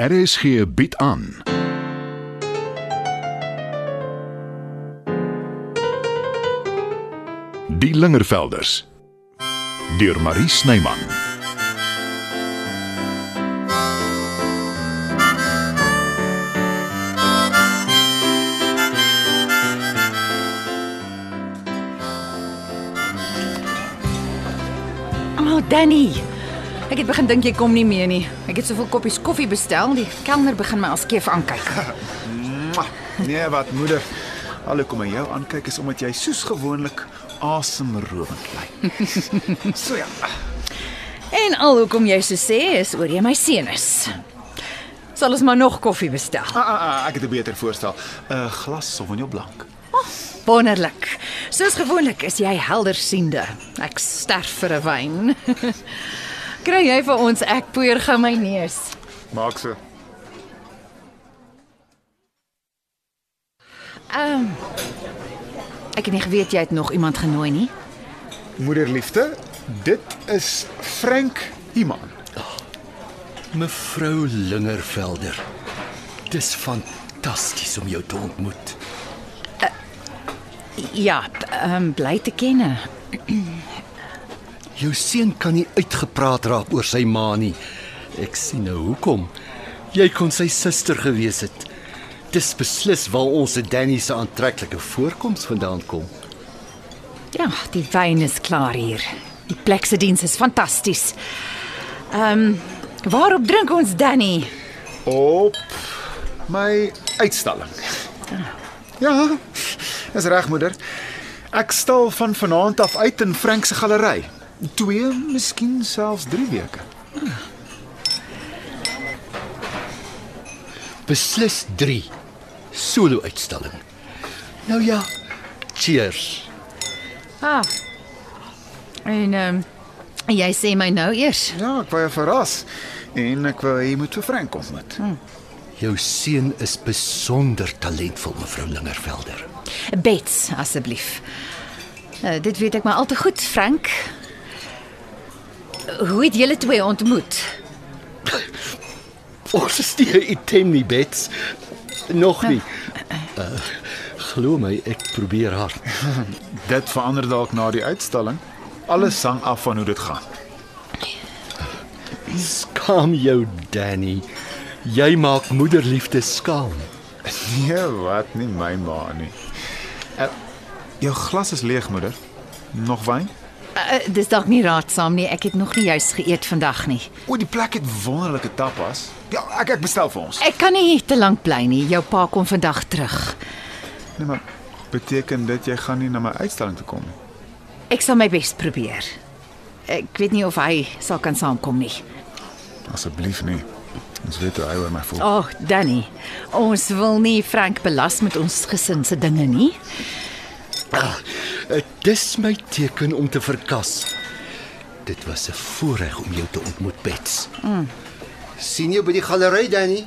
RSG bied aan. Die Lingervelders deur Marie Snyman. Oh, Danny. Ek het begin dink jy kom nie meer nie. Ek het soveel koppies koffie bestel, die kelner begin my al skeef aankyk. Nee, wat moeder. Al hoe kom ek jou aankyk is omdat jy soos gewoonlik asemrowend lyk. so ja. En al hoekom jy so sê is oor jy my seun is. Sal ons maar nog koffie bestel. Ah, ah, ah, ek het 'n beter voorstel. 'n Glas Sauvignon Blanc. Wonderlik. Soos gewoonlik is jy heldersiende. Ek sterf vir 'n wyn. Kry jy vir ons ek poeier gou my neus. Maak so. Ehm um, Ek het nie geweet jy het nog iemand genooi nie. Moederliefde, dit is Frank Iman. Mevrou Lingervelder. Dis fantasties om jou te ontmoet. Ja, ehm um, bly te kenne. Jou seun kan nie uitgepraat raak oor sy ma nie. Ek sien nou hoekom. Jy kon sy suster gewees het. Dis beslis waar ons se Danny se aantreklike voorkoms vandaan kom. Ja, die wyn is klaar hier. Die plek se diens is fantasties. Ehm um, waarop drink ons Danny? Op my uitstalling. Ja, is reg moeder. Ek stal van vanaand af uit in Frank se galery. 2, miskien selfs 3 weke. Beslis 3 solo uitstalling. Nou ja, cheers. Ah. En ehm um, jy sê my nou eers. Ja, ek wou jou verras en ek wou jy moet vir Frank ontmoet. Jou seun is besonder talentvol, mevrou Lingervelder. Bets asseblief. Uh, dit weet ek maar al te goed, Frank. Hoe het julle twee ontmoet? Ons is nie item nie, Bets. Nog nie. Uh, glo my, ek probeer hard. Dit verander dalk na die uitstalling. Alles hang af van hoe dit gaan. Skaam jou, Danny. Jy maak moederliefde skaam. Nee, wat nie my ma nie. Uh, jou glas is leeg, moeder. Nog wyn? Uh, dis dalk nie raadsaam nie. Ek het nog nie juis geëet vandag nie. O, die plek het wonderlike tapas. Ja, ek ek bestel vir ons. Ek kan nie te lank bly nie. Jou pa kom vandag terug. Nee, maar beteken dit jy gaan nie na my uitstalling toe kom nie? Ek sal my bes probeer. Ek weet nie of hy sal kan saamkom nie. Asseblief nie. Ons weet hoe hy oor my voel. O, oh, Danny. Ons wil nie Frank belas met ons gesin se dinge nie. Uh, dis my teken om te verkas. Dit was 'n voorreg om jou te ontmoet, Bets. Mm. sien jou by die galery, Danny?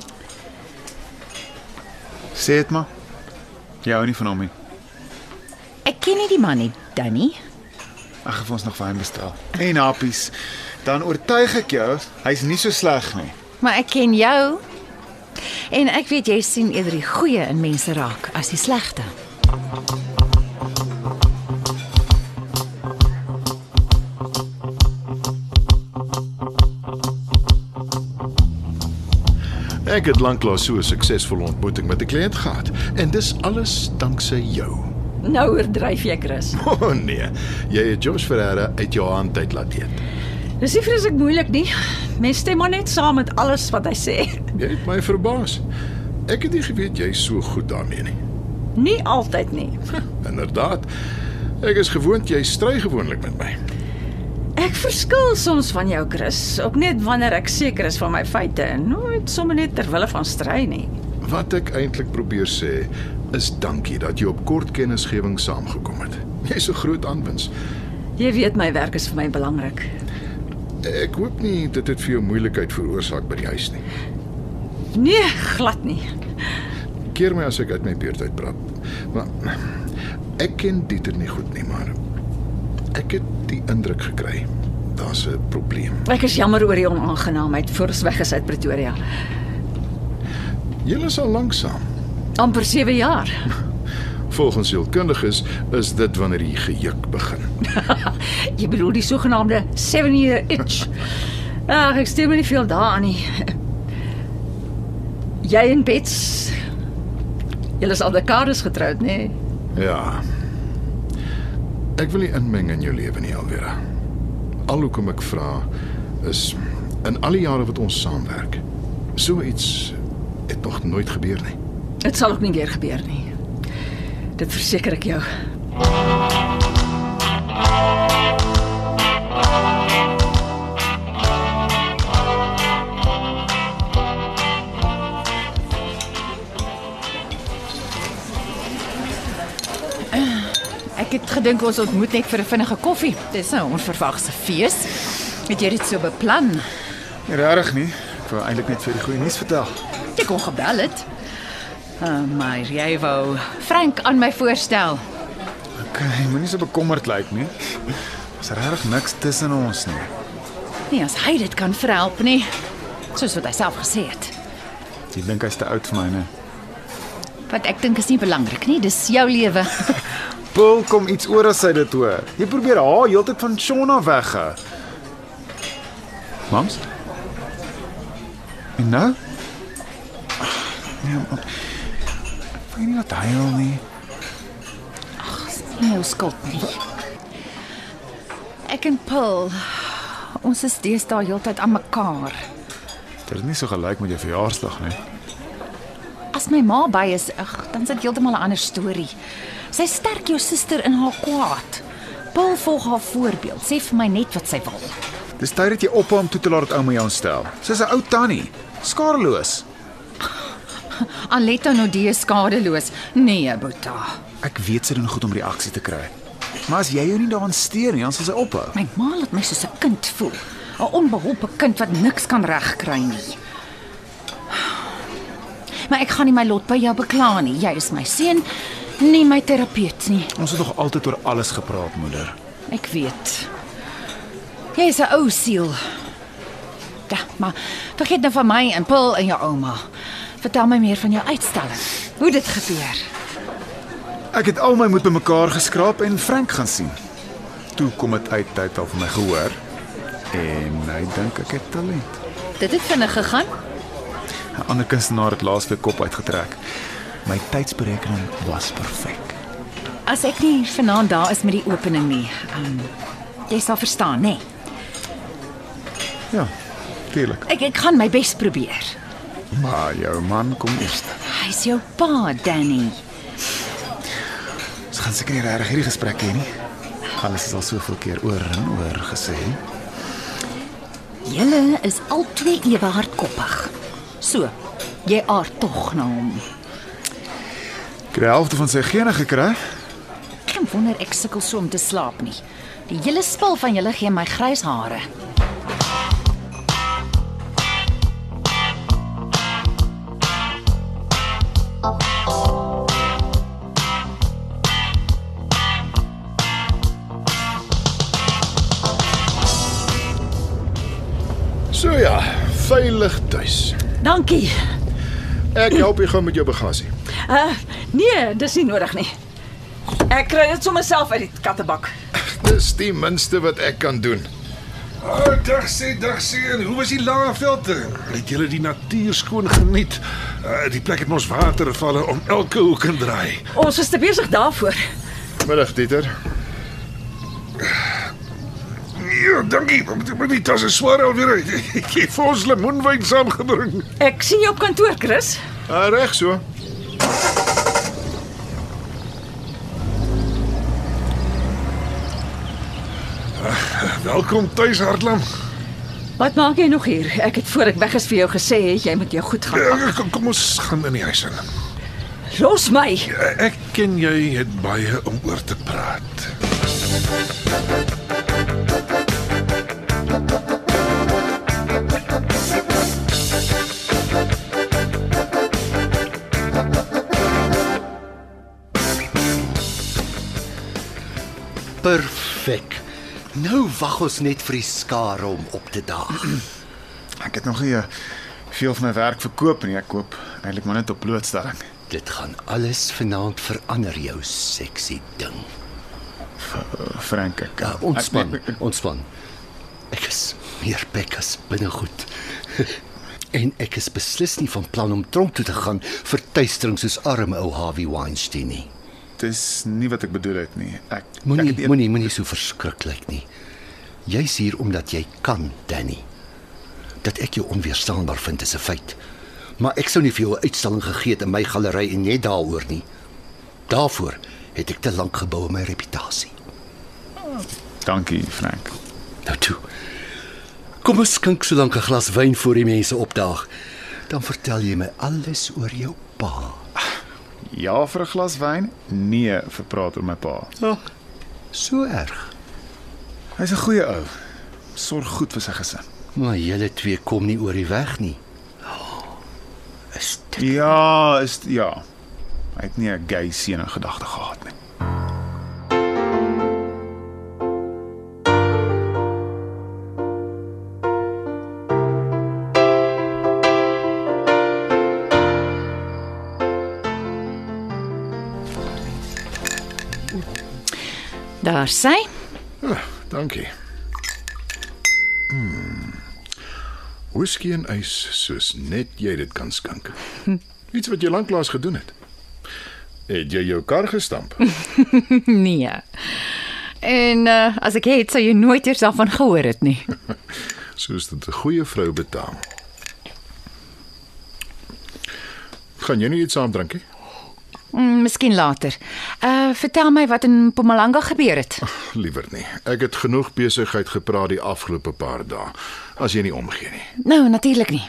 Sê dit maar. Jy hou nie van hom nie. Ek ken nie die man nie, Danny. Ag, vir ons nog wyn bestel. En happies. Dan oortuig ek jou, hy's nie so sleg nie. Maar ek ken jou. En ek weet jy sien eerder die goeie in mense raak as die slegte. Ek het lanklaas so 'n suksesvolle ontmoeting met 'n kliënt gehad en dis alles danksy jou. Nou oordryf jy, Chris. O oh, nee, jy het Josh Ferreira uit jou hand uit laat eet. Dis nie vreeslik moeilik nie. Mens stem maar net saam met alles wat hy sê. Jy het my verbaas. Ek het nie geweet jy's so goed daarmee nie. Nie altyd nie. Inderdaad. Ek is gewoond jy stry gewoonlik met my. Ek verskil soms van jou, Chris, ook net wanneer ek seker is van my feite en nooit sommer net ter wille van stry nie. Wat ek eintlik probeer sê is dankie dat jy op kort kennisgewing saamgekom het. Jy's 'n groot aanwins. Jy weet my werk is vir my belangrik. Ek hoop nie dit het vir jou moeilikheid veroorsaak by die huis nie. Nee, glad nie. Keer my as ek uit my beurt uitpraat. Maar ek ken Dieter nie goed nie, maar ek het die indruk gekry daar's 'n probleem. Ek is jammer oor die onaangenaamheid voor ons weg is uit Pretoria. Julle is al lanksaam. amper 7 jaar. Volgens sielkundiges is dit wanneer die gejuk begin. Jy bedoel die sogenaamde 7 year itch. Ag, ek stem nie veel daaraan nie. Jy en Bets. Julle is al dekades getroud, nê? Nee? Ja. Ek wil nie inmeng in jou lewe nie, Alvera. Al hoekom ek vra is in al die jare wat ons saamwerk, so iets het nog nooit gebeur nie. Dit sal ook nie weer gebeur nie. Dit verseker ek jou. Ek het gedink ons ontmoet net vir 'n vinnige koffie. Dis 'n onverwagse fees. Het jy dit so beplan? Nie regtig nie. Ek wou eintlik net vir die goeie nuus vertel. Jy kon gebel het. Uh, maar jy wou Frank aan my voorstel. Okay, moenie so bekommerd lyk nie. Ons regtig niks tussen ons nie. Nie as hy dit kan verhelp nie. Soos wat hy self gesê het. Jy dink hy's te oud vir my, né? Wat ek dink is nie belangrik nie. Dis jou lewe. Paul kom iets oor as hy dit hoor. Jy probeer haar heeltyd van Shona wegge. Mams? En nou? Nee, maar ek weet nie wat hy wil nie. Nie jou skuld nie. Ek en Paul ons is deesdae heeltyd aan mekaar. Dit is nie so gelyk met jou verjaarsdag nie. As my ma by is, ag, dan is dit heeltemal 'n ander storie. Sy sterk jou suster in haar kwaad. Paul volg haar voorbeeld. Sê vir my net wat sy wil. Dis tyd dat jy ophou om toe te laat dat ouma jou stel. Sy's 'n ou tannie, skadeloos. Aletta Nodee skadeloos. Nee, Boeta. Ek weet sy doen goed om reaksie te kry. Maar as jy jou nie daaraan steur nie, dan sal sy ophou. My ma laat my soos 'n kind voel. 'n Onbeholpe kind wat niks kan regkry nie. Maar ek gaan nie my lot by jou bekla nie. Jy is my seun, nie my terapeut nie. Ons het nog altyd oor alles gepraat, moeder. Ek weet. Jy is 'n ou siel. Ja, maar vergeet nou van my en Paul en jou ouma. Vertel my meer van jou uitstalling. Hoe dit gebeur. Ek het al my moed bymekaar geskraap en Frank gaan sien. Toe kom dit uit hy het al van my gehoor en hy dink ek het talent. Dit het vinnig gegaan. 'n Ander kunstenaar het laasweek kop uitgetrek. My tydsberekening was perfek. As ek nie vanaand daar is met die opening nie, um, jy sal verstaan, nê? Nee. Ja, tuurlik. Ek ek gaan my bes probeer. Maar jou man kom eers. Hy's jou pa, Danny. Ons gaan seker nie regtig hierdie gesprek hê nie. Alles is al soveel keer oor en oor gesê. Julle is albei ewe hardkoppig. So, jy aard tog na hom. Die helfte van sy gene gekry. Geen wonder ek sukkel so om te slaap nie. Die hele spul van julle gee my grys hare. So ja, veilig tuis. Dankie. Ek help jou gou met jou bagasie. Uh nee, dis nie nodig nie. Ek kry dit sommer self uit die kattebak. Dis die minste wat ek kan doen. Oh, dag sê, dag sê. En hoe was die Laagveld? Het julle die natuur skoon geniet? Uh, die plek het mos watervalle om elke hoek en draai. Ons is te besig daarvoor. Middag Dieter. Ja, dankie. Maar die tas is swaar alweer. Ek het vir ons lemoenwyn saamgebring. Ek sien jou op kantoor, Chris. Ah, reg so. Welkom tuis, Hartlam. Wat maak jy nog hier? Ek het voor ek weg is vir jou gesê jy moet jou goed gaan. Ja, pak. Kom, kom ons gaan in die huis in. Los my. Ek ken jy het baie om oor te praat. Perfek. Nou wag ons net vir die skare om op te daag. Ek het nog nie 'n veel van my werk verkoop nie. Ek koop eintlik maar net op blootstelling. Dit gaan alles vanaand verander jou seksie ding. Frank ek. Ja, ontspan, Ek, ek, ontspan. Ek is meer bek as binnegoed. en ek is beslis nie van plan om tronk toe te gaan vir tuistering soos arme ou Harvey Weinstein nie. Dis nie wat ek bedoel het nie. Ek Moenie een- moenie moenie so verskriklik nie. Jy's hier omdat jy kan, Danny. Dat ek jou onweerstaanbaar vind is 'n feit. Maar ek sou nie vir jou 'n uitstalling gegee het in my galery en net daaroor nie. Daarvoor het ek te lank gebou in my reputasie. Dankie, Frank. Nou toe. Kom ons skink so lank 'n glas wyn voor die mense opdaag. Dan vertel jy my alles oor jou pa. Ja vir 'n glas wyn? Nee vir praat oor my pa. Ag, so erg. Hy's 'n goeie ou. Sorg goed vir sy gesin. Maar julle twee kom nie oor die weg nie. Oh, is dit Ja, is ja. Hy het nie 'n gay seun in gedagte gehad nie. Daar sy. Ah, dankie. Hmm. Whisky en ys soos net jy dit kan skink. Iets wat jy lanklaas gedoen het. Het jy jou kar gestamp? Nee. En uh, as ek het, sou jy nooit eers daarvan gehoor het nie. soos dit 'n goeie vrou betaam. Gaan jy nie iets saam drinkie? Mm, miskien later. Uh vertel my wat in Mpumalanga gebeur het. Liewer nie. Ek het genoeg besigheid gepraat die afgelope paar dae. As jy nie omgee nie. Nou, natuurlik nie.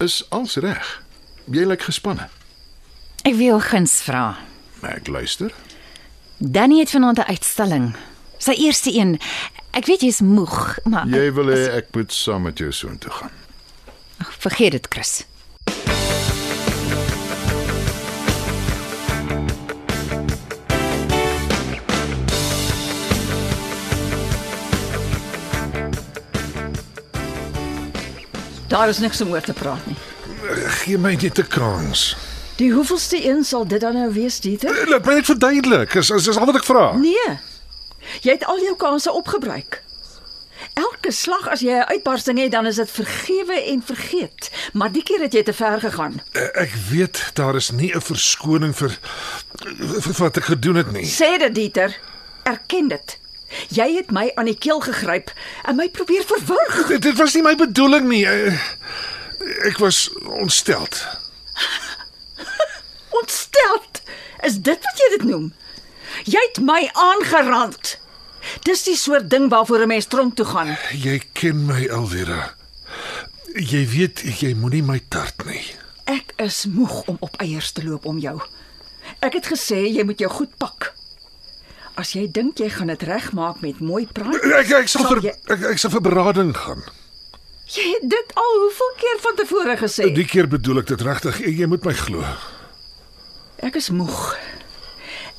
Is alles reg? Jy lyk gespanne. Ek wil guns vra. Ek luister. Danny het vanaand 'n uitstalling. Sy eerste een. Ek weet jy's moeg, maar Jy wil hê ek moet saam met jou soontoe gaan. Ag, vergeet dit, Chris. Daar is niks om oor te praat nie. Gee my net 'n kans. Die hoeveelste een sal dit dan nou wees, Dieter? Laat my net verduidelik. Is is, is al wat ek vra. Nee. Jy het al jou kansse opgebruik. Elke slag as jy 'n uitbarsting het, dan is dit vergewe en vergeet. Maar die keer het jy te ver gegaan. Eh, Ek weet daar is nie 'n verskoning vir, vir vir wat ek gedoen het nie. Sê dit, Dieter. Erken dit. Jy het my aan die keel gegryp en my probeer verwrig. Dit, dit was nie my bedoeling nie. Eh, Ek was ontsteld. Ontsteld. Is dit wat jy dit noem? Jy het my aangerand. Dis die soort ding waarvoor 'n mens tronk toe gaan. Jy ken my Alvera. Jy weet jy moenie my tart nie. Ek is moeg om op eiers te loop om jou. Ek het gesê jy moet jou goed pak. As jy dink jy gaan dit regmaak met mooi praat, Ek ek sal Sal vir jy- ek, ek sal vir berading gaan. jy het dit al hoeveel keer van tevore gesê. Die keer bedoel ek dit regtig. Jy, moet my glo. Ek is moeg.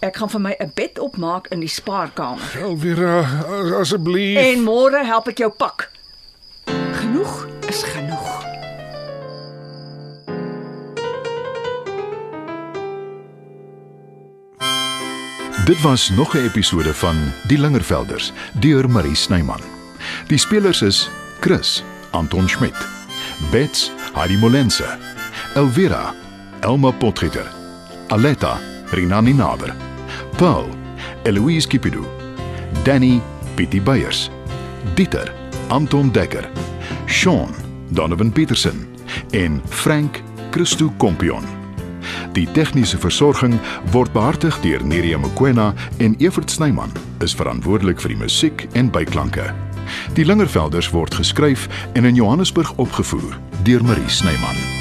Ek gaan vir my 'n bed opmaak in die spaarkamer. Alvera, as- asseblief. En môre help ek jou pak. Genoeg is genoeg. Dit was nog 'n episode van Die Lingervelders deur Marie Snyman. Die spelers is Chris, Anton Schmidt, Bets, Heidi Molense, Elvira, Elma Potgieter, Aletta, Rinani Naber, Paul, Eloise Kipidu, Danny, Pietie Beyers, Dieter, Anton Dekker, Sean, Donovan Petersen en Frank Christo Kompion. Die tegniese versorging word behartig deur Neriya Mkwena en Evert Snyman is verantwoordelik vir die musiek en byklanke. Die Lingervelders word geskryf en in Johannesburg opgevoer deur Marie Snyman.